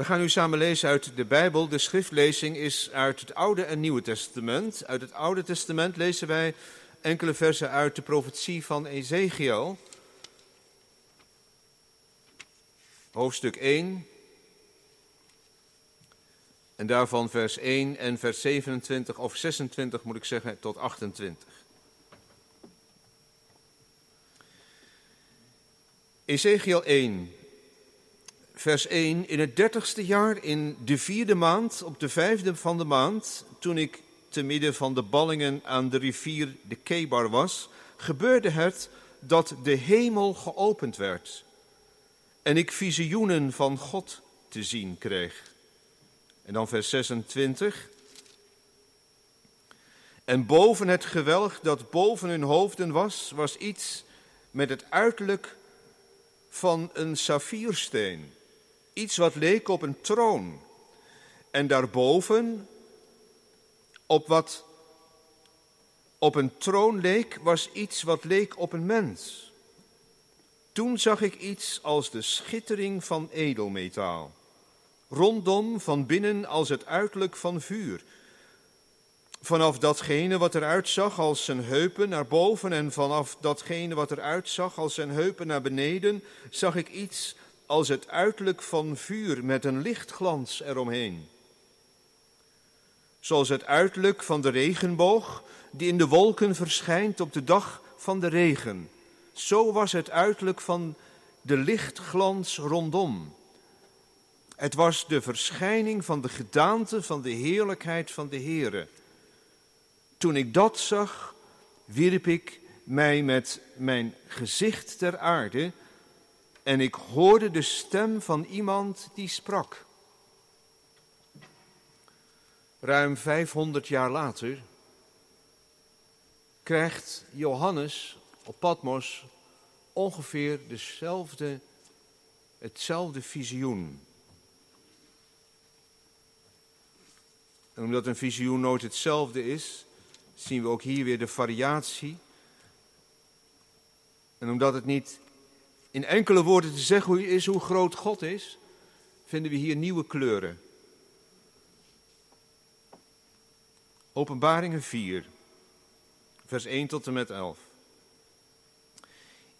We gaan nu samen lezen uit de Bijbel. De schriftlezing is uit het Oude en Nieuwe Testament. Uit het Oude Testament lezen wij enkele versen uit de profetie van Ezekiel. Hoofdstuk 1. En daarvan vers 1 en vers 27 of 26 moet ik zeggen tot 28. Ezekiel 1, vers 1. In het dertigste jaar, in de vierde maand, op de vijfde van de maand, toen ik te midden van de ballingen aan de rivier de Kebar was, gebeurde het dat de hemel geopend werd en ik visioenen van God te zien kreeg. En dan vers 26. En boven het gewelg dat boven hun hoofden was, was iets met het uiterlijk van een saffiersteen. Iets wat leek op een troon. En daarboven, op wat op een troon leek, was iets wat leek op een mens. Toen zag ik iets als de schittering van edelmetaal. Rondom van binnen als het uiterlijk van vuur. Vanaf datgene wat eruit zag als zijn heupen naar boven en vanaf datgene wat eruit zag als zijn heupen naar beneden, zag ik iets als het uiterlijk van vuur met een lichtglans eromheen. Zoals het uiterlijk van de regenboog die in de wolken verschijnt op de dag van de regen. Zo was het uiterlijk van de lichtglans rondom. Het was de verschijning van de gedaante van de heerlijkheid van de Heere. Toen ik dat zag, wierp ik mij met mijn gezicht ter aarde en ik hoorde de stem van iemand die sprak. Ruim 500 jaar later krijgt Johannes op Patmos ongeveer dezelfde, hetzelfde visioen. En omdat een visioen nooit hetzelfde is, zien we ook hier weer de variatie. En omdat het niet in enkele woorden te zeggen is hoe groot God is, vinden we hier nieuwe kleuren. Openbaringen 4, vers 1 tot en met 11.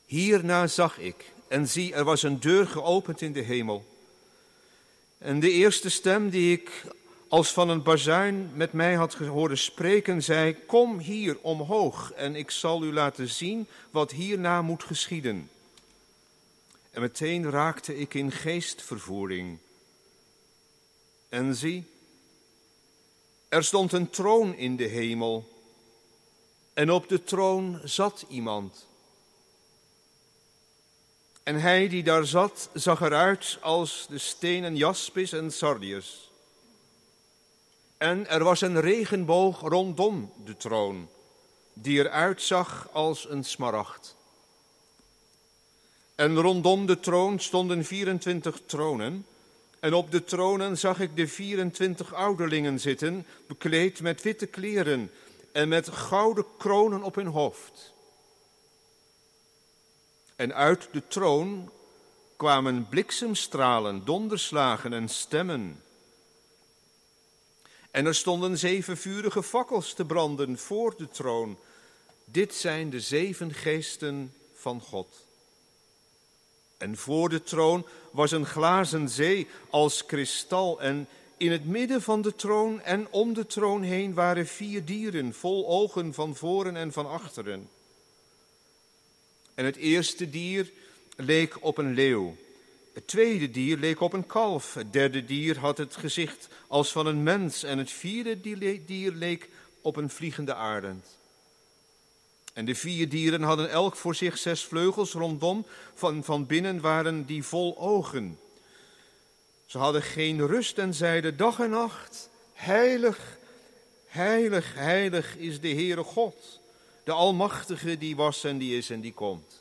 Hierna zag ik, en zie, er was een deur geopend in de hemel. En de eerste stem die ik als van een bazuin met mij had horen spreken, zei: Kom hier omhoog en ik zal u laten zien wat hierna moet geschieden. En meteen raakte ik in geestvervoering. En zie, er stond een troon in de hemel. En op de troon zat iemand. En hij die daar zat, zag eruit als de stenen jaspis en sardius. En er was een regenboog rondom de troon, die eruit zag als een smaragd. En rondom de troon stonden 24 tronen. En op de tronen zag ik de 24 ouderlingen zitten, bekleed met witte kleren en met gouden kronen op hun hoofd. En uit de troon kwamen bliksemstralen, donderslagen en stemmen. En er stonden zeven vurige fakkels te branden voor de troon. Dit zijn de zeven geesten van God. En voor de troon was een glazen zee als kristal. En in het midden van de troon en om de troon heen waren vier dieren, vol ogen van voren en van achteren. En het eerste dier leek op een leeuw. Het tweede dier leek op een kalf. Het derde dier had het gezicht als van een mens. En het vierde dier leek op een vliegende arend. En de vier dieren hadden elk voor zich zes vleugels rondom. Van, van binnen waren die vol ogen. Ze hadden geen rust en zeiden dag en nacht: Heilig, heilig, heilig is de Heere God, de Almachtige die was en die is en die komt.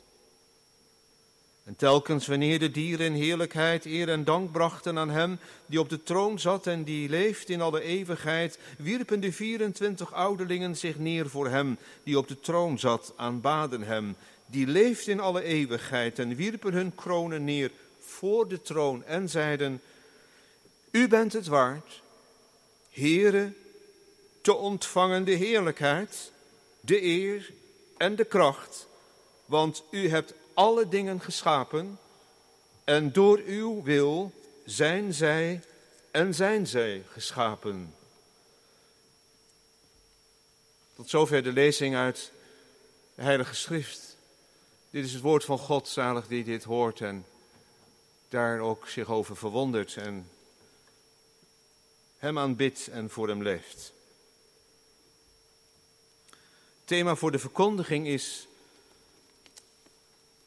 En telkens wanneer de dieren in heerlijkheid eer en dank brachten aan hem die op de troon zat en die leeft in alle eeuwigheid, wierpen de 24 ouderlingen zich neer voor hem die op de troon zat, aanbaden hem, die leeft in alle eeuwigheid en wierpen hun kronen neer voor de troon en zeiden, U bent het waard, Heere, te ontvangen de heerlijkheid, de eer en de kracht, want u hebt alle dingen geschapen en door uw wil zijn zij en zijn zij geschapen. Tot zover de lezing uit de Heilige Schrift. Dit is het woord van God, zalig die dit hoort en daar ook zich over verwondert en hem aanbidt en voor hem leeft. Thema voor de verkondiging is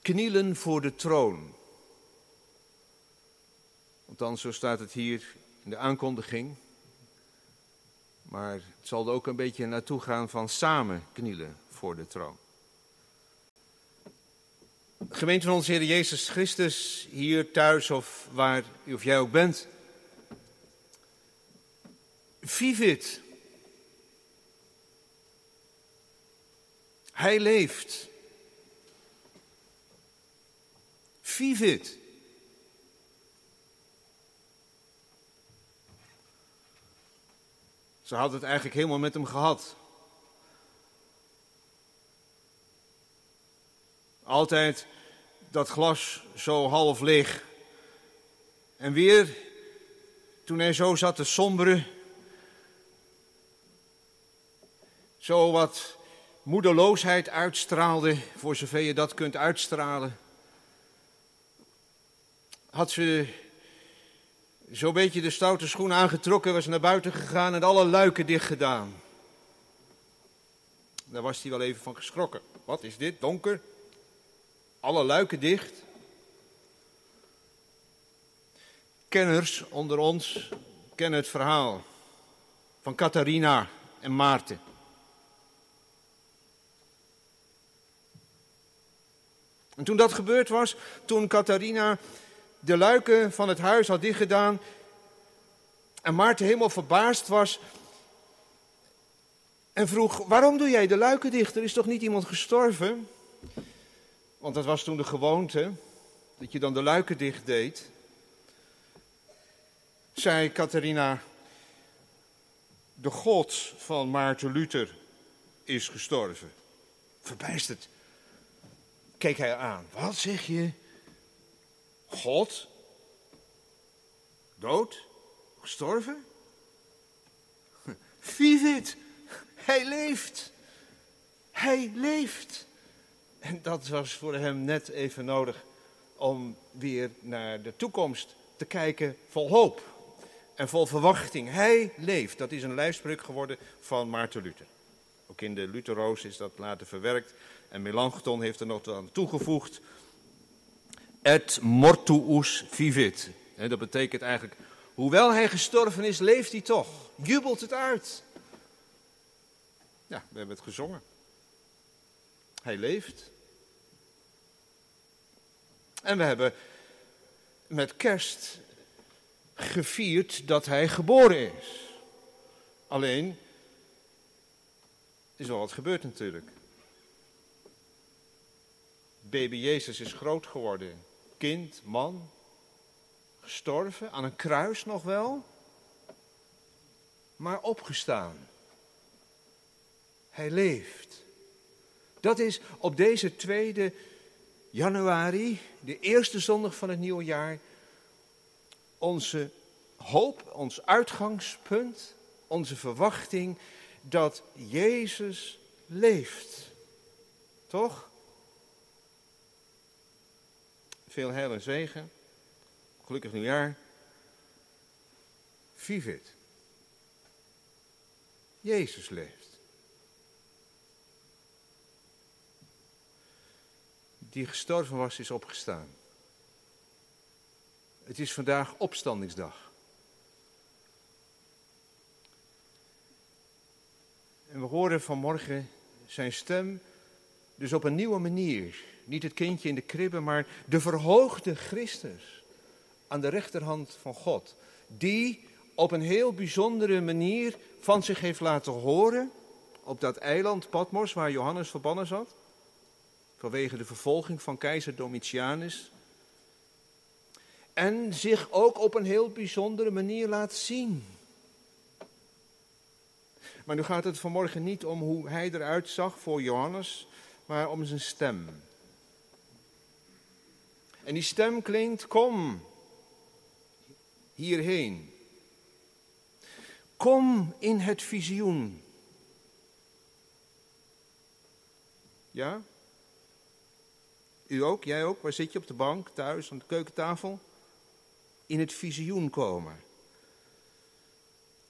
knielen voor de troon. Want zo staat het hier in de aankondiging. Maar het zal er ook een beetje naartoe gaan van samen knielen voor de troon. Gemeente van onze Heer Jezus Christus, hier thuis of waar of jij ook bent. Vivit. Hij leeft. Vivit. Ze had het eigenlijk helemaal met hem gehad. Altijd dat glas zo half leeg. En weer, toen hij zo zat te somberen, zo wat moedeloosheid uitstraalde, voor zover je dat kunt uitstralen, had ze zo'n beetje de stoute schoen aangetrokken, was naar buiten gegaan en alle luiken dicht gedaan. Daar was hij wel even van geschrokken. Wat is dit, donker? Alle luiken dicht. Kenners onder ons kennen het verhaal van Catharina en Maarten. En toen dat gebeurd was, toen Catharina de luiken van het huis had dichtgedaan en Maarten helemaal verbaasd was en vroeg, waarom doe jij de luiken dicht? Er is toch niet iemand gestorven? Want dat was toen de gewoonte, dat je dan de luiken dicht deed. Zei Catharina, de God van Maarten Luther is gestorven. Verbijsterd keek hij aan. Wat zeg je? God? Dood? Gestorven? Vivit! Hij leeft! Hij leeft! En dat was voor hem net even nodig om weer naar de toekomst te kijken vol hoop en vol verwachting. Hij leeft. Dat is een lijfspreuk geworden van Maarten Luther. Ook in de Lutherroos is dat later verwerkt. En Melanchthon heeft er nog aan toegevoegd. Et mortuus vivit. dat betekent eigenlijk, hoewel hij gestorven is, leeft hij toch. Jubelt het uit. Ja, we hebben het gezongen. Hij leeft. En we hebben met kerst gevierd dat hij geboren is. Alleen is wel wat gebeurd natuurlijk. Baby Jezus is groot geworden. Kind, man, gestorven, aan een kruis nog wel, maar opgestaan. Hij leeft. Dat is op deze tweede januari, de eerste zondag van het nieuwe jaar, onze hoop, ons uitgangspunt, onze verwachting dat Jezus leeft. Toch? Veel heil en zegen. Gelukkig nieuwjaar. Vivit. Jezus leeft. Die gestorven was, is opgestaan. Het is vandaag opstandingsdag. En we horen vanmorgen zijn stem dus op een nieuwe manier. Niet het kindje in de kribbe, maar de verhoogde Christus aan de rechterhand van God. Die op een heel bijzondere manier van zich heeft laten horen op dat eiland Patmos waar Johannes verbannen zat. Vanwege de vervolging van keizer Domitianus. En zich ook op een heel bijzondere manier laat zien. Maar nu gaat het vanmorgen niet om hoe hij eruit zag voor Johannes, maar om zijn stem. En die stem klinkt: Kom hierheen. Kom in het visioen. Ja? U ook? Jij ook? Waar zit je op de bank, thuis, aan de keukentafel? In het visioen komen.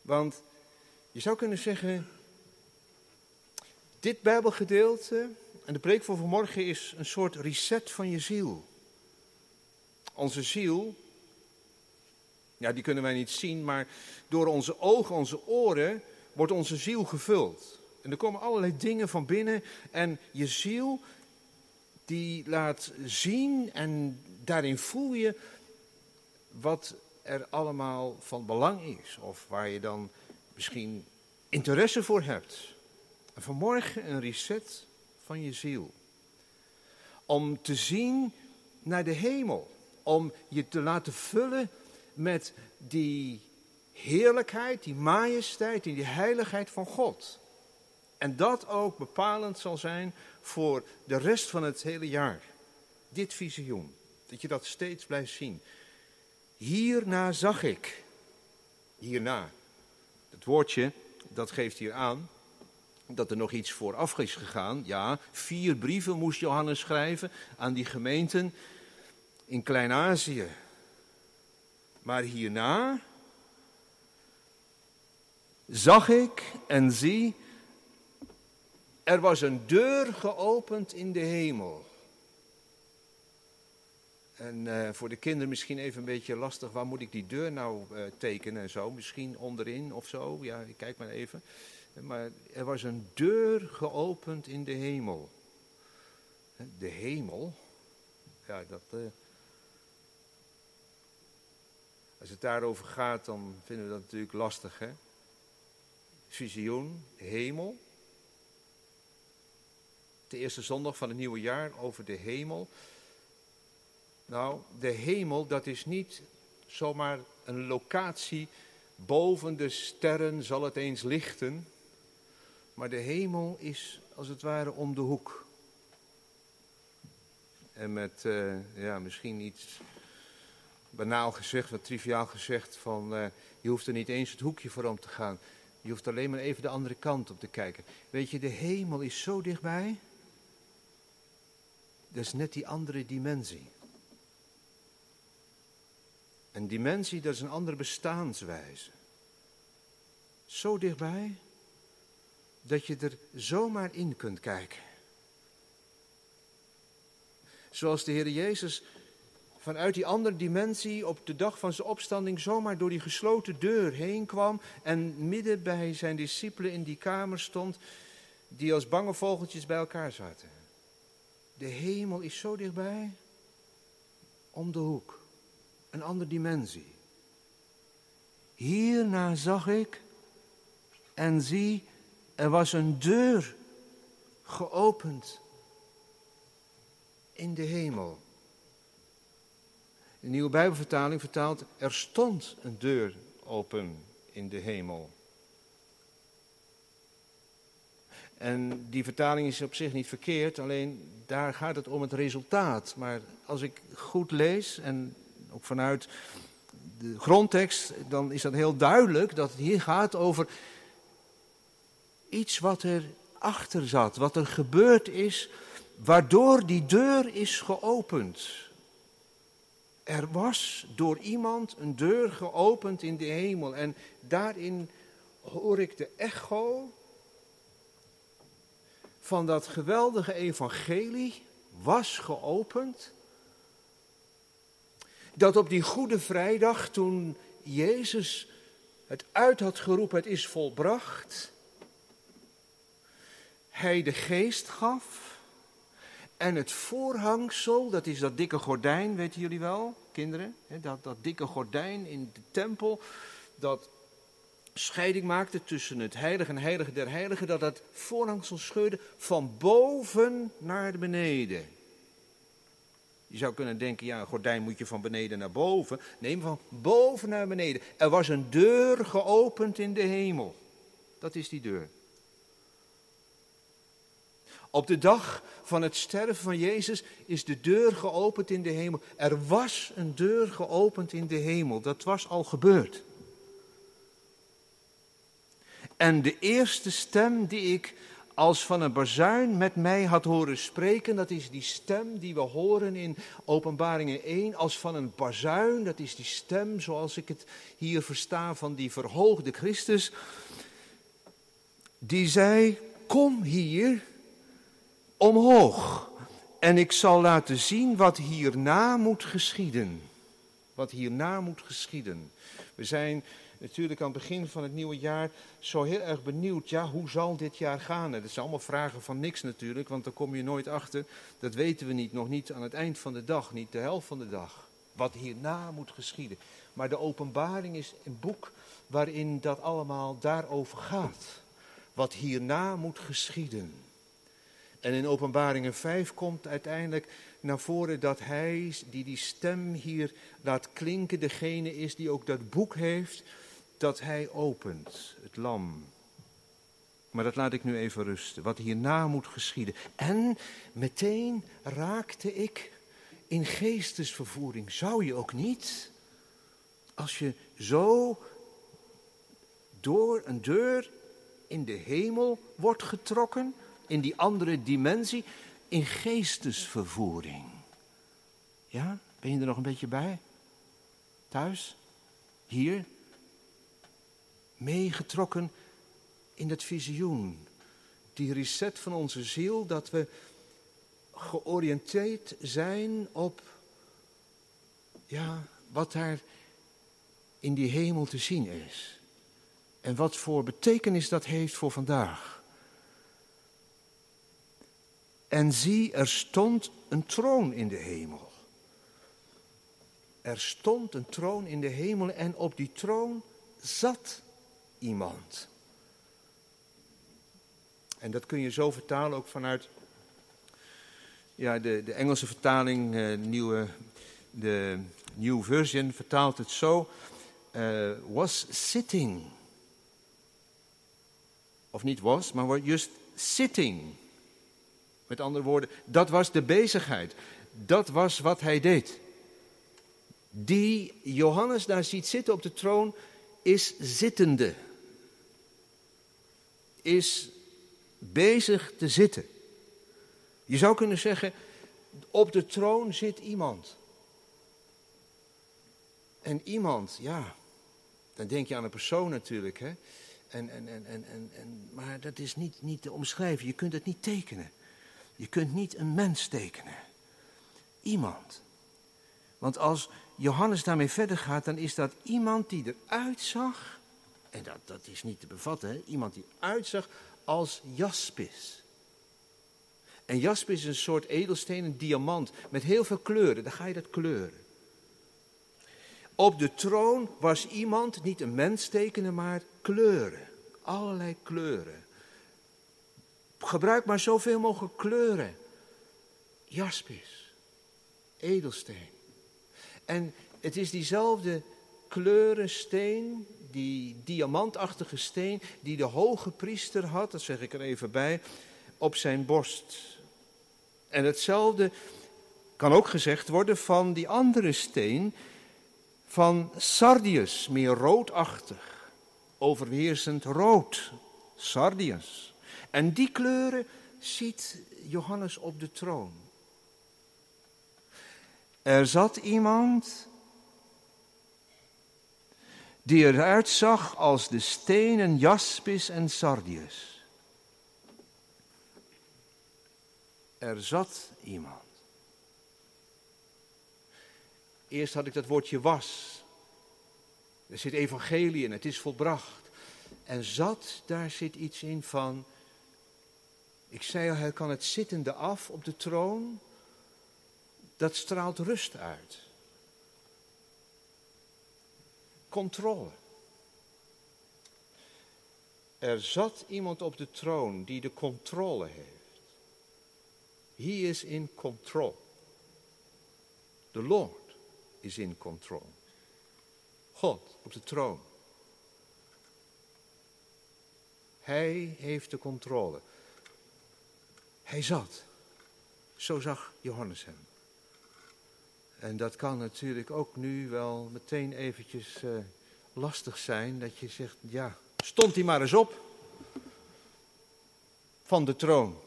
Want je zou kunnen zeggen, dit Bijbelgedeelte en de preek van vanmorgen is een soort reset van je ziel. Onze ziel, ja, die kunnen wij niet zien, maar door onze ogen, onze oren, wordt onze ziel gevuld. En er komen allerlei dingen van binnen en je ziel, die laat zien en daarin voel je wat er allemaal van belang is. Of waar je dan misschien interesse voor hebt. En vanmorgen een reset van je ziel. Om te zien naar de hemel. Om je te laten vullen met die heerlijkheid, die majesteit en die heiligheid van God. En dat ook bepalend zal zijn voor de rest van het hele jaar. Dit visioen. Dat je dat steeds blijft zien. Hierna zag ik. Hierna. Het woordje, dat geeft hier aan dat er nog iets vooraf is gegaan. Ja, vier brieven moest Johannes schrijven aan die gemeenten in Klein-Azië. Maar hierna zag ik en zie, er was een deur geopend in de hemel. En uh, voor de kinderen misschien even een beetje lastig, waar moet ik die deur nou uh, tekenen en zo? Misschien onderin of zo, ja, ik kijk maar even. Maar er was een deur geopend in de hemel. De hemel, ja, dat... Uh, als het daarover gaat, dan vinden we dat natuurlijk lastig, hè? Visioen, hemel. De eerste zondag van het nieuwe jaar over de hemel. Nou, de hemel, dat is niet zomaar een locatie. Boven de sterren zal het eens lichten. Maar de hemel is als het ware om de hoek. En met, uh, ja, misschien iets banaal gezegd, wat triviaal gezegd, van uh, je hoeft er niet eens het hoekje voor om te gaan. Je hoeft alleen maar even de andere kant op te kijken. Weet je, de hemel is zo dichtbij. Dat is net die andere dimensie. Een dimensie, dat is een andere bestaanswijze. Zo dichtbij dat je er zomaar in kunt kijken. Zoals de Heer Jezus vanuit die andere dimensie op de dag van zijn opstanding zomaar door die gesloten deur heen kwam en midden bij zijn discipelen in die kamer stond die als bange vogeltjes bij elkaar zaten. De hemel is zo dichtbij, om de hoek, een andere dimensie. Hierna zag ik en zie, er was een deur geopend in de hemel. De nieuwe Bijbelvertaling vertaalt: er stond een deur open in de hemel. En die vertaling is op zich niet verkeerd, alleen daar gaat het om het resultaat. Maar als ik goed lees, en ook vanuit de grondtekst, dan is dat heel duidelijk dat het hier gaat over iets wat er achter zat, wat er gebeurd is, waardoor die deur is geopend. Er was door iemand een deur geopend in de hemel en daarin hoor ik de echo van dat geweldige evangelie was geopend. Dat op die Goede Vrijdag, toen Jezus het uit had geroepen, het is volbracht, hij de geest gaf en het voorhangsel, dat is dat dikke gordijn, weten jullie wel, kinderen? Dat, dat dikke gordijn in de tempel, dat scheiding maakte tussen het heilige en heilige der heiligen, dat dat voorhangsel scheurde van boven naar beneden. Je zou kunnen denken, ja, een gordijn moet je van beneden naar boven. Nee, van boven naar beneden. Er was een deur geopend in de hemel. Dat is die deur. Op de dag van het sterven van Jezus is de deur geopend in de hemel. Er was een deur geopend in de hemel. Dat was al gebeurd. En de eerste stem die ik als van een bazuin met mij had horen spreken, dat is die stem die we horen in Openbaringen 1, als van een bazuin, dat is die stem zoals ik het hier versta van die verhoogde Christus, die zei, kom hier omhoog en ik zal laten zien wat hierna moet geschieden. Wat hierna moet geschieden. We zijn natuurlijk aan het begin van het nieuwe jaar zo heel erg benieuwd. Ja, hoe zal dit jaar gaan? Dat zijn allemaal vragen van niks natuurlijk, want daar kom je nooit achter. Dat weten we niet, nog niet aan het eind van de dag, niet de helft van de dag. Wat hierna moet geschieden. Maar de openbaring is een boek waarin dat allemaal daarover gaat. Wat hierna moet geschieden. En in Openbaringen 5 komt uiteindelijk naar voren dat hij, die die stem hier laat klinken, degene is die ook dat boek heeft, dat hij opent, het lam. Maar dat laat ik nu even rusten, wat hierna moet geschieden. En meteen raakte ik in geestesvervoering. Zou je ook niet, als je zo door een deur in de hemel wordt getrokken, in die andere dimensie, in geestesvervoering. Ja, ben je er nog een beetje bij? Thuis? Hier? Meegetrokken in dat visioen. Die reset van onze ziel, dat we georiënteerd zijn op ja, wat daar in die hemel te zien is. En wat voor betekenis dat heeft voor vandaag. En zie, er stond een troon in de hemel. Er stond een troon in de hemel en op die troon zat iemand. En dat kun je zo vertalen ook vanuit ja, de, de Engelse vertaling, uh, nieuwe, de New Version vertaalt het zo. Uh, was sitting. Of niet was, maar just sitting. Met andere woorden, dat was de bezigheid. Dat was wat hij deed. Die Johannes daar ziet zitten op de troon is zittende. Is bezig te zitten. Je zou kunnen zeggen, op de troon zit iemand. En iemand, ja, dan denk je aan een persoon natuurlijk. Hè? En, en, en, en, en, maar dat is niet, niet te omschrijven, je kunt het niet tekenen. Je kunt niet een mens tekenen. Iemand. Want als Johannes daarmee verder gaat, dan is dat iemand die eruit zag. En dat, dat is niet te bevatten, hè? iemand die uitzag als jaspis. En jaspis is een soort edelsteen, een diamant, met heel veel kleuren. Dan ga je dat kleuren. Op de troon was iemand, niet een mens tekenen, maar kleuren. Allerlei kleuren. Gebruik maar zoveel mogelijk kleuren. Jaspis, edelsteen. En het is diezelfde kleurensteen, die diamantachtige steen, die de hoge priester had, dat zeg ik er even bij, op zijn borst. En hetzelfde kan ook gezegd worden van die andere steen, van sardius, meer roodachtig, overheersend rood, sardius. En die kleuren ziet Johannes op de troon. Er zat iemand die eruit zag als de stenen jaspis en sardius. Er zat iemand. Eerst had ik dat woordje was. Er zit evangelie in, het is volbracht. En zat, daar zit iets in van ik zei al, hij kan het zittende af op de troon. Dat straalt rust uit. Controle. Er zat iemand op de troon die de controle heeft. He is in control. The Lord is in control. God op de troon. Hij heeft de controle. Hij zat. Zo zag Johannes hem. En dat kan natuurlijk ook nu wel meteen eventjes uh, lastig zijn. Dat je zegt, ja, stond hij maar eens op. Van de troon.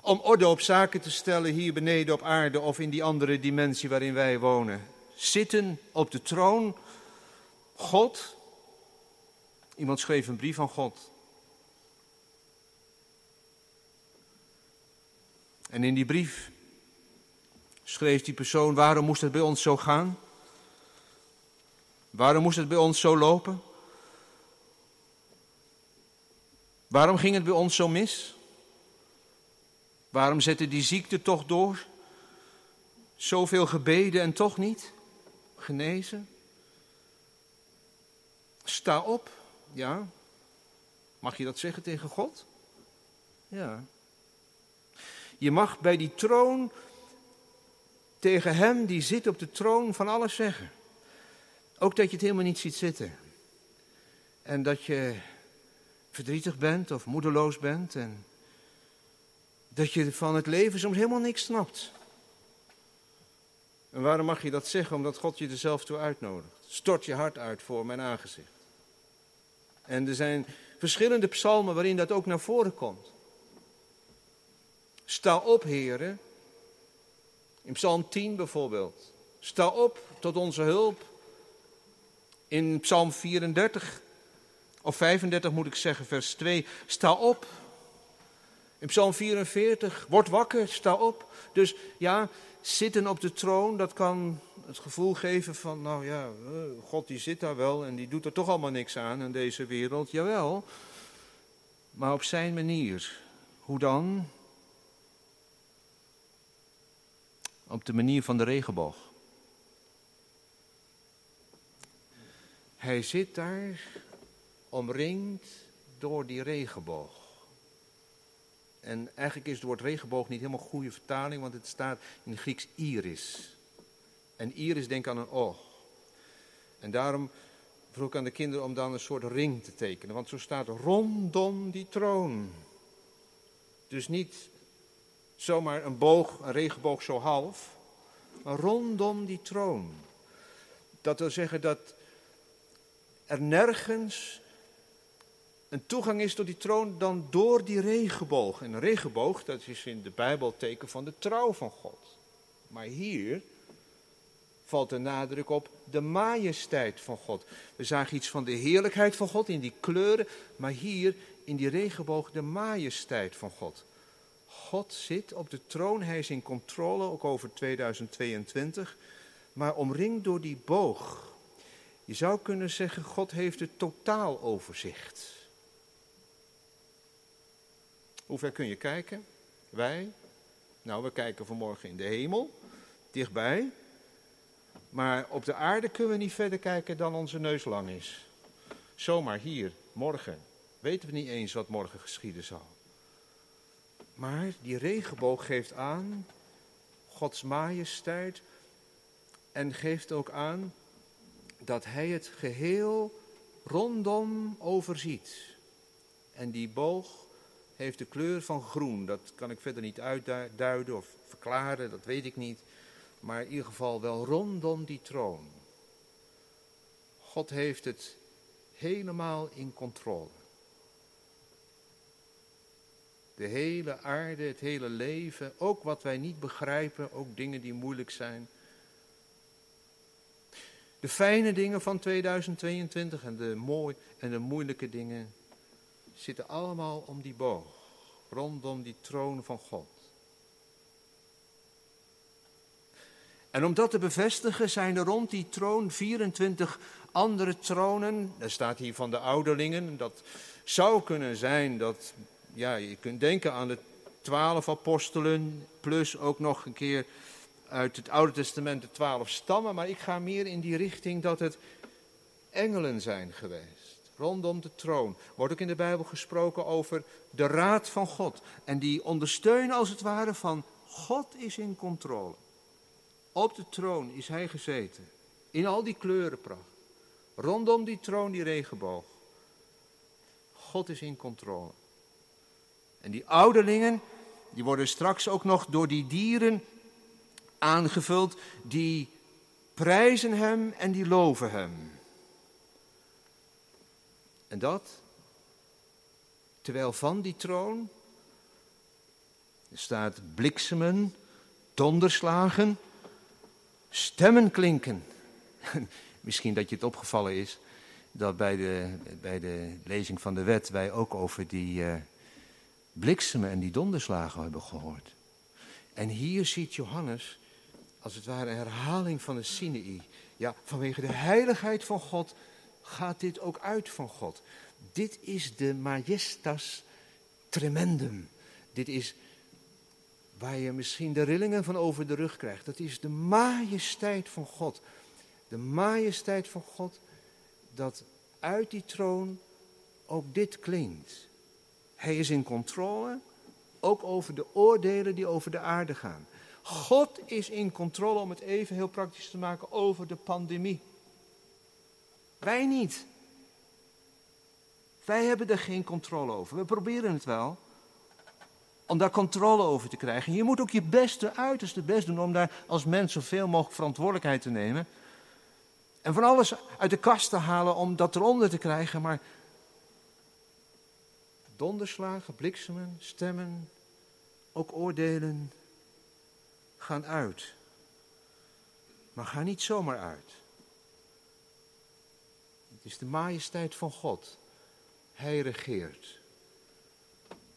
Om orde op zaken te stellen hier beneden op aarde of in die andere dimensie waarin wij wonen. Zitten op de troon. God. Iemand schreef een brief van God. En in die brief schreef die persoon, waarom moest het bij ons zo gaan? Waarom moest het bij ons zo lopen? Waarom ging het bij ons zo mis? Waarom zette die ziekte toch door? Zoveel gebeden en toch niet genezen? Sta op, ja. Mag je dat zeggen tegen God? Ja. Je mag bij die troon tegen hem die zit op de troon van alles zeggen. Ook dat je het helemaal niet ziet zitten. En dat je verdrietig bent of moedeloos bent. En dat je van het leven soms helemaal niks snapt. En waarom mag je dat zeggen? Omdat God je er zelf toe uitnodigt. Stort je hart uit voor mijn aangezicht. En er zijn verschillende psalmen waarin dat ook naar voren komt. Sta op, heren. In Psalm 10 bijvoorbeeld. Sta op tot onze hulp. In Psalm 34, of 35 moet ik zeggen, vers 2. Sta op. In Psalm 44, word wakker, sta op. Dus ja, zitten op de troon, dat kan het gevoel geven van, nou ja, eh, God die zit daar wel en die doet er toch allemaal niks aan in deze wereld. Jawel, maar op zijn manier. Hoe dan? Op de manier van de regenboog. Hij zit daar omringd door die regenboog. En eigenlijk is het woord regenboog niet helemaal goede vertaling, want het staat in het Grieks iris. En iris denk aan een oog. En daarom vroeg ik aan de kinderen om dan een soort ring te tekenen, want zo staat rondom die troon. Dus niet zomaar een boog, een regenboog zo half, maar rondom die troon. Dat wil zeggen dat er nergens een toegang is tot die troon dan door die regenboog. En een regenboog, dat is in de Bijbel teken van de trouw van God. Maar hier valt de nadruk op de majesteit van God. We zagen iets van de heerlijkheid van God in die kleuren, maar hier in die regenboog de majesteit van God. God zit op de troon, hij is in controle, ook over 2022, maar omringd door die boog. Je zou kunnen zeggen, God heeft het totaaloverzicht. Hoe ver kun je kijken? Wij? Nou, we kijken vanmorgen in de hemel, dichtbij. Maar op de aarde kunnen we niet verder kijken dan onze neus lang is. Zomaar hier, morgen. Weten we niet eens wat morgen geschieden zal. Maar die regenboog geeft aan Gods majesteit en geeft ook aan dat Hij het geheel rondom overziet. En die boog heeft de kleur van groen. Dat kan ik verder niet uitduiden of verklaren, dat weet ik niet. Maar in ieder geval wel rondom die troon. God heeft het helemaal in controle. De hele aarde, het hele leven, ook wat wij niet begrijpen, ook dingen die moeilijk zijn. De fijne dingen van 2022 en de mooi en de moeilijke dingen zitten allemaal om die boog, rondom die troon van God. En om dat te bevestigen zijn er rond die troon 24 andere tronen. Er staat hier van de ouderlingen. Dat zou kunnen zijn dat ja, je kunt denken aan de twaalf apostelen, plus ook nog een keer uit het Oude Testament de twaalf stammen. Maar ik ga meer in die richting dat het engelen zijn geweest. Rondom de troon wordt ook in de Bijbel gesproken over de raad van God. En die ondersteunen als het ware van God is in controle. Op de troon is hij gezeten. In al die kleurenpracht. Rondom die troon die regenboog. God is in controle. En die ouderlingen, die worden straks ook nog door die dieren aangevuld, die prijzen hem en die loven hem. En dat terwijl van die troon staat bliksemen, donderslagen, stemmen klinken. Misschien dat je het opgevallen is dat bij de, bij de lezing van de wet wij ook over die uh, bliksemen en die donderslagen hebben gehoord. En hier ziet Johannes als het ware een herhaling van de Sinai. Ja, vanwege de heiligheid van God gaat dit ook uit van God. Dit is de majestas tremendum. Dit is waar je misschien de rillingen van over de rug krijgt. Dat is de majesteit van God. De majesteit van God, dat uit die troon ook dit klinkt. Hij is in controle, ook over de oordelen die over de aarde gaan. God is in controle, om het even heel praktisch te maken, over de pandemie. Wij niet. Wij hebben er geen controle over. We proberen het wel. Om daar controle over te krijgen. Je moet ook je beste, uiterste best doen om daar als mens zoveel mogelijk verantwoordelijkheid te nemen. En van alles uit de kast te halen om dat eronder te krijgen. Maar donderslagen, bliksemen, stemmen, ook oordelen gaan uit. Maar ga niet zomaar uit. Het is de majesteit van God. Hij regeert.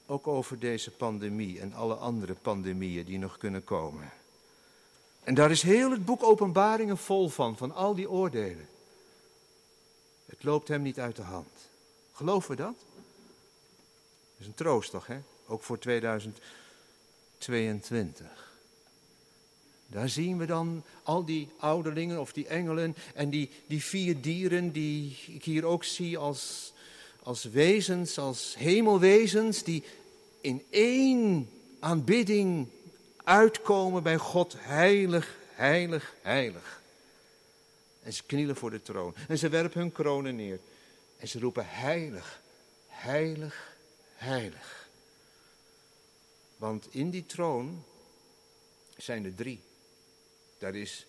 Ook over deze pandemie en alle andere pandemieën die nog kunnen komen. En daar is heel het boek Openbaringen vol van, van al die oordelen. Het loopt hem niet uit de hand. Geloven we dat? Dat is een troost toch, hè? Ook voor 2022. Daar zien we dan al die ouderlingen of die engelen en die, die vier dieren die ik hier ook zie als, als wezens, als hemelwezens, die in één aanbidding uitkomen bij God, heilig, heilig, heilig. En ze knielen voor de troon en ze werpen hun kronen neer en ze roepen heilig, heilig, heilig. Want in die troon zijn er drie. Daar is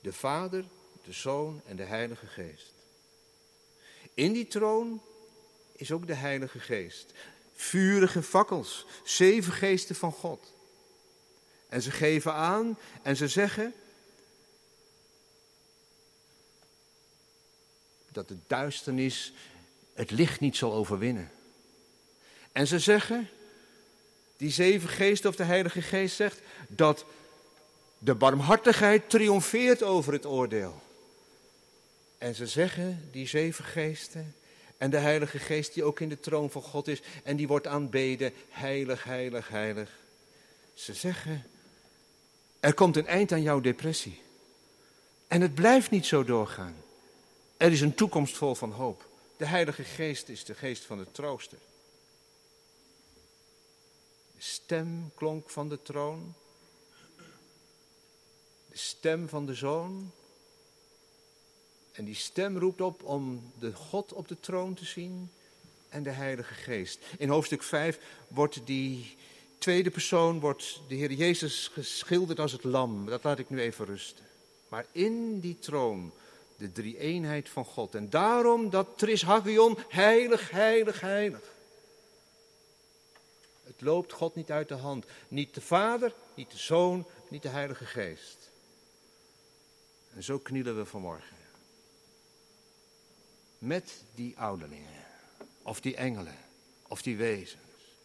de Vader, de Zoon en de Heilige Geest. In die troon is ook de Heilige Geest. Vurige fakkels, zeven geesten van God. En ze geven aan en ze zeggen dat de duisternis het licht niet zal overwinnen. En ze zeggen, die zeven geesten of de Heilige Geest zegt, dat de barmhartigheid triomfeert over het oordeel. En ze zeggen, die zeven geesten en de Heilige Geest die ook in de troon van God is en die wordt aanbeden, heilig, heilig, heilig. Ze zeggen, er komt een eind aan jouw depressie. En het blijft niet zo doorgaan. Er is een toekomst vol van hoop. De Heilige Geest is de geest van de trooster. Stem klonk van de troon de stem van de Zoon. En die stem roept op om de God op de troon te zien en de Heilige Geest. In hoofdstuk 5 wordt die tweede persoon, wordt de Heer Jezus geschilderd als het lam. Dat laat ik nu even rusten. Maar in die troon de drie-eenheid van God. En daarom dat Trishagion, heilig, heilig, heilig. Het loopt God niet uit de hand. Niet de Vader, niet de Zoon, niet de Heilige Geest. En zo knielen we vanmorgen. Met die ouderlingen, of die engelen, of die wezens.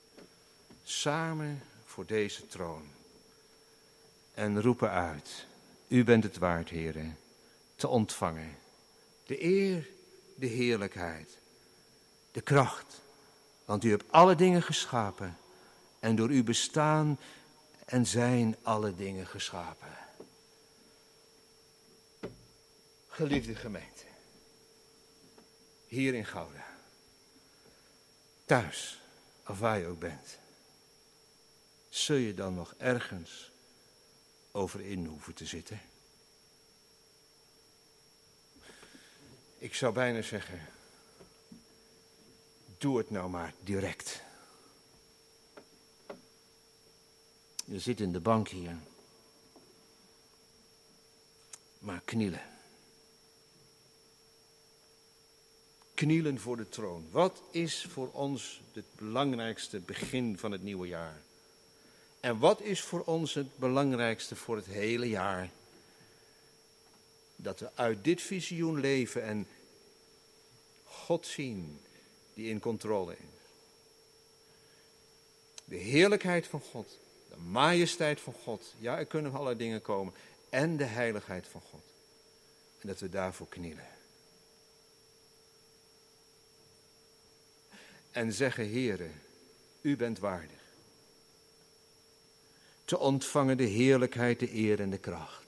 Samen voor deze troon. En roepen uit, u bent het waard, heren, te ontvangen. De eer, de heerlijkheid, de kracht. Want u hebt alle dingen geschapen. En door uw bestaan en zijn alle dingen geschapen. Geliefde gemeente, hier in Gouda, thuis, of waar je ook bent, zul je dan nog ergens over in hoeven te zitten? Ik zou bijna zeggen, doe het nou maar direct. Je zit in de bank hier. Maar knielen. Knielen voor de troon. Wat is voor ons het belangrijkste begin van het nieuwe jaar? En wat is voor ons het belangrijkste voor het hele jaar? Dat we uit dit visioen leven en God zien die in controle is. De heerlijkheid van God, de majesteit van God. Ja, er kunnen allerlei dingen komen. En de heiligheid van God. En dat we daarvoor knielen. En zeggen, Heere, u bent waardig. Te ontvangen de heerlijkheid, de eer en de kracht.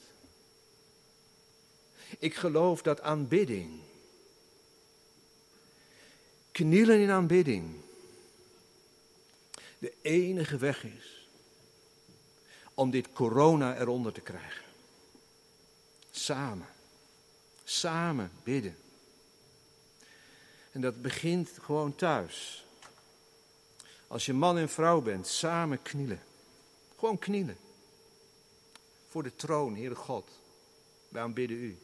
Ik geloof dat aanbidding knielen in aanbidding de enige weg is om dit corona eronder te krijgen. Samen, samen bidden. En dat begint gewoon thuis. Als je man en vrouw bent, samen knielen. Gewoon knielen. Voor de troon, Heere God. Wij aanbidden u.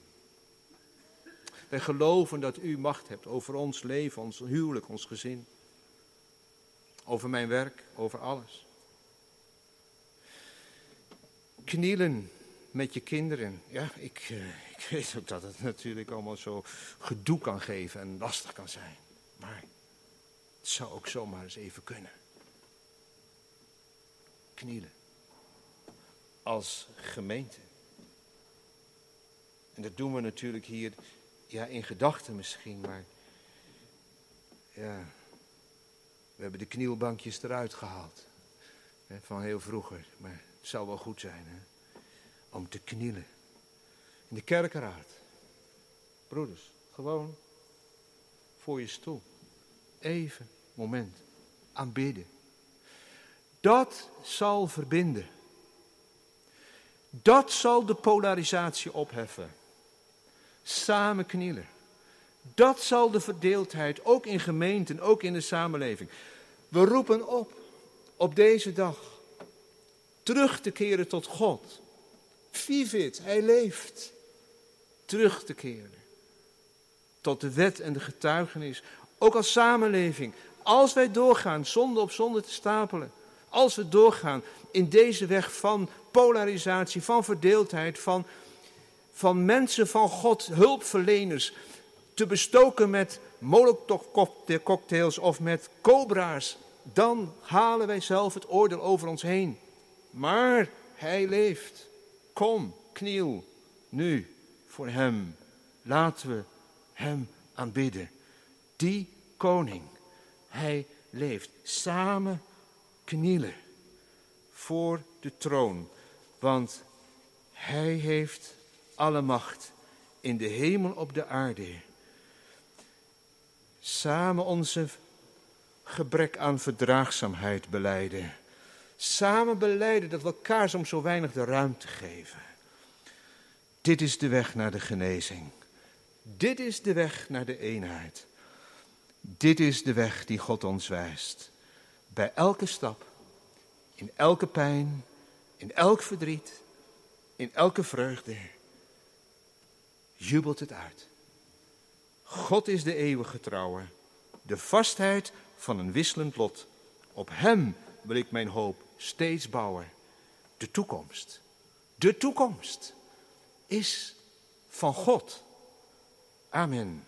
Wij geloven dat u macht hebt over ons leven, ons huwelijk, ons gezin. Over mijn werk, over alles. Knielen met je kinderen. Ja, ik, uh, ik weet ook dat het natuurlijk allemaal zo gedoe kan geven en lastig kan zijn. Maar het zou ook zomaar eens even kunnen. Knielen. Als gemeente. En dat doen we natuurlijk hier ja, in gedachten misschien, maar ja, we hebben de knielbankjes eruit gehaald. Hè, van heel vroeger, maar zou wel goed zijn hè, om te knielen. In de kerkenraad. Broeders, gewoon voor je stoel. Even, moment, aanbidden. Dat zal verbinden. Dat zal de polarisatie opheffen samen knielen. Dat zal de verdeeldheid, ook in gemeenten, ook in de samenleving. We roepen op, op deze dag, terug te keren tot God. Vivit, hij leeft. Terug te keren tot de wet en de getuigenis, ook als samenleving. Als wij doorgaan, zonde op zonde te stapelen. Als we doorgaan in deze weg van polarisatie, van verdeeldheid, van van mensen van God, hulpverleners, te bestoken met cocktails of met cobra's, dan halen wij zelf het oordeel over ons heen. Maar hij leeft. Kom, kniel nu voor hem. Laten we hem aanbidden. Die koning, hij leeft. Samen knielen voor de troon, want hij heeft alle macht in de hemel op de aarde. Samen onze gebrek aan verdraagzaamheid beleiden. Samen beleiden dat we elkaar zo weinig de ruimte geven. Dit is de weg naar de genezing. Dit is de weg naar de eenheid. Dit is de weg die God ons wijst. Bij elke stap, in elke pijn, in elk verdriet, in elke vreugde jubelt het uit. God is de eeuwige trouwe, de vastheid van een wisselend lot. Op Hem wil ik mijn hoop steeds bouwen. De toekomst, de toekomst is van God. Amen.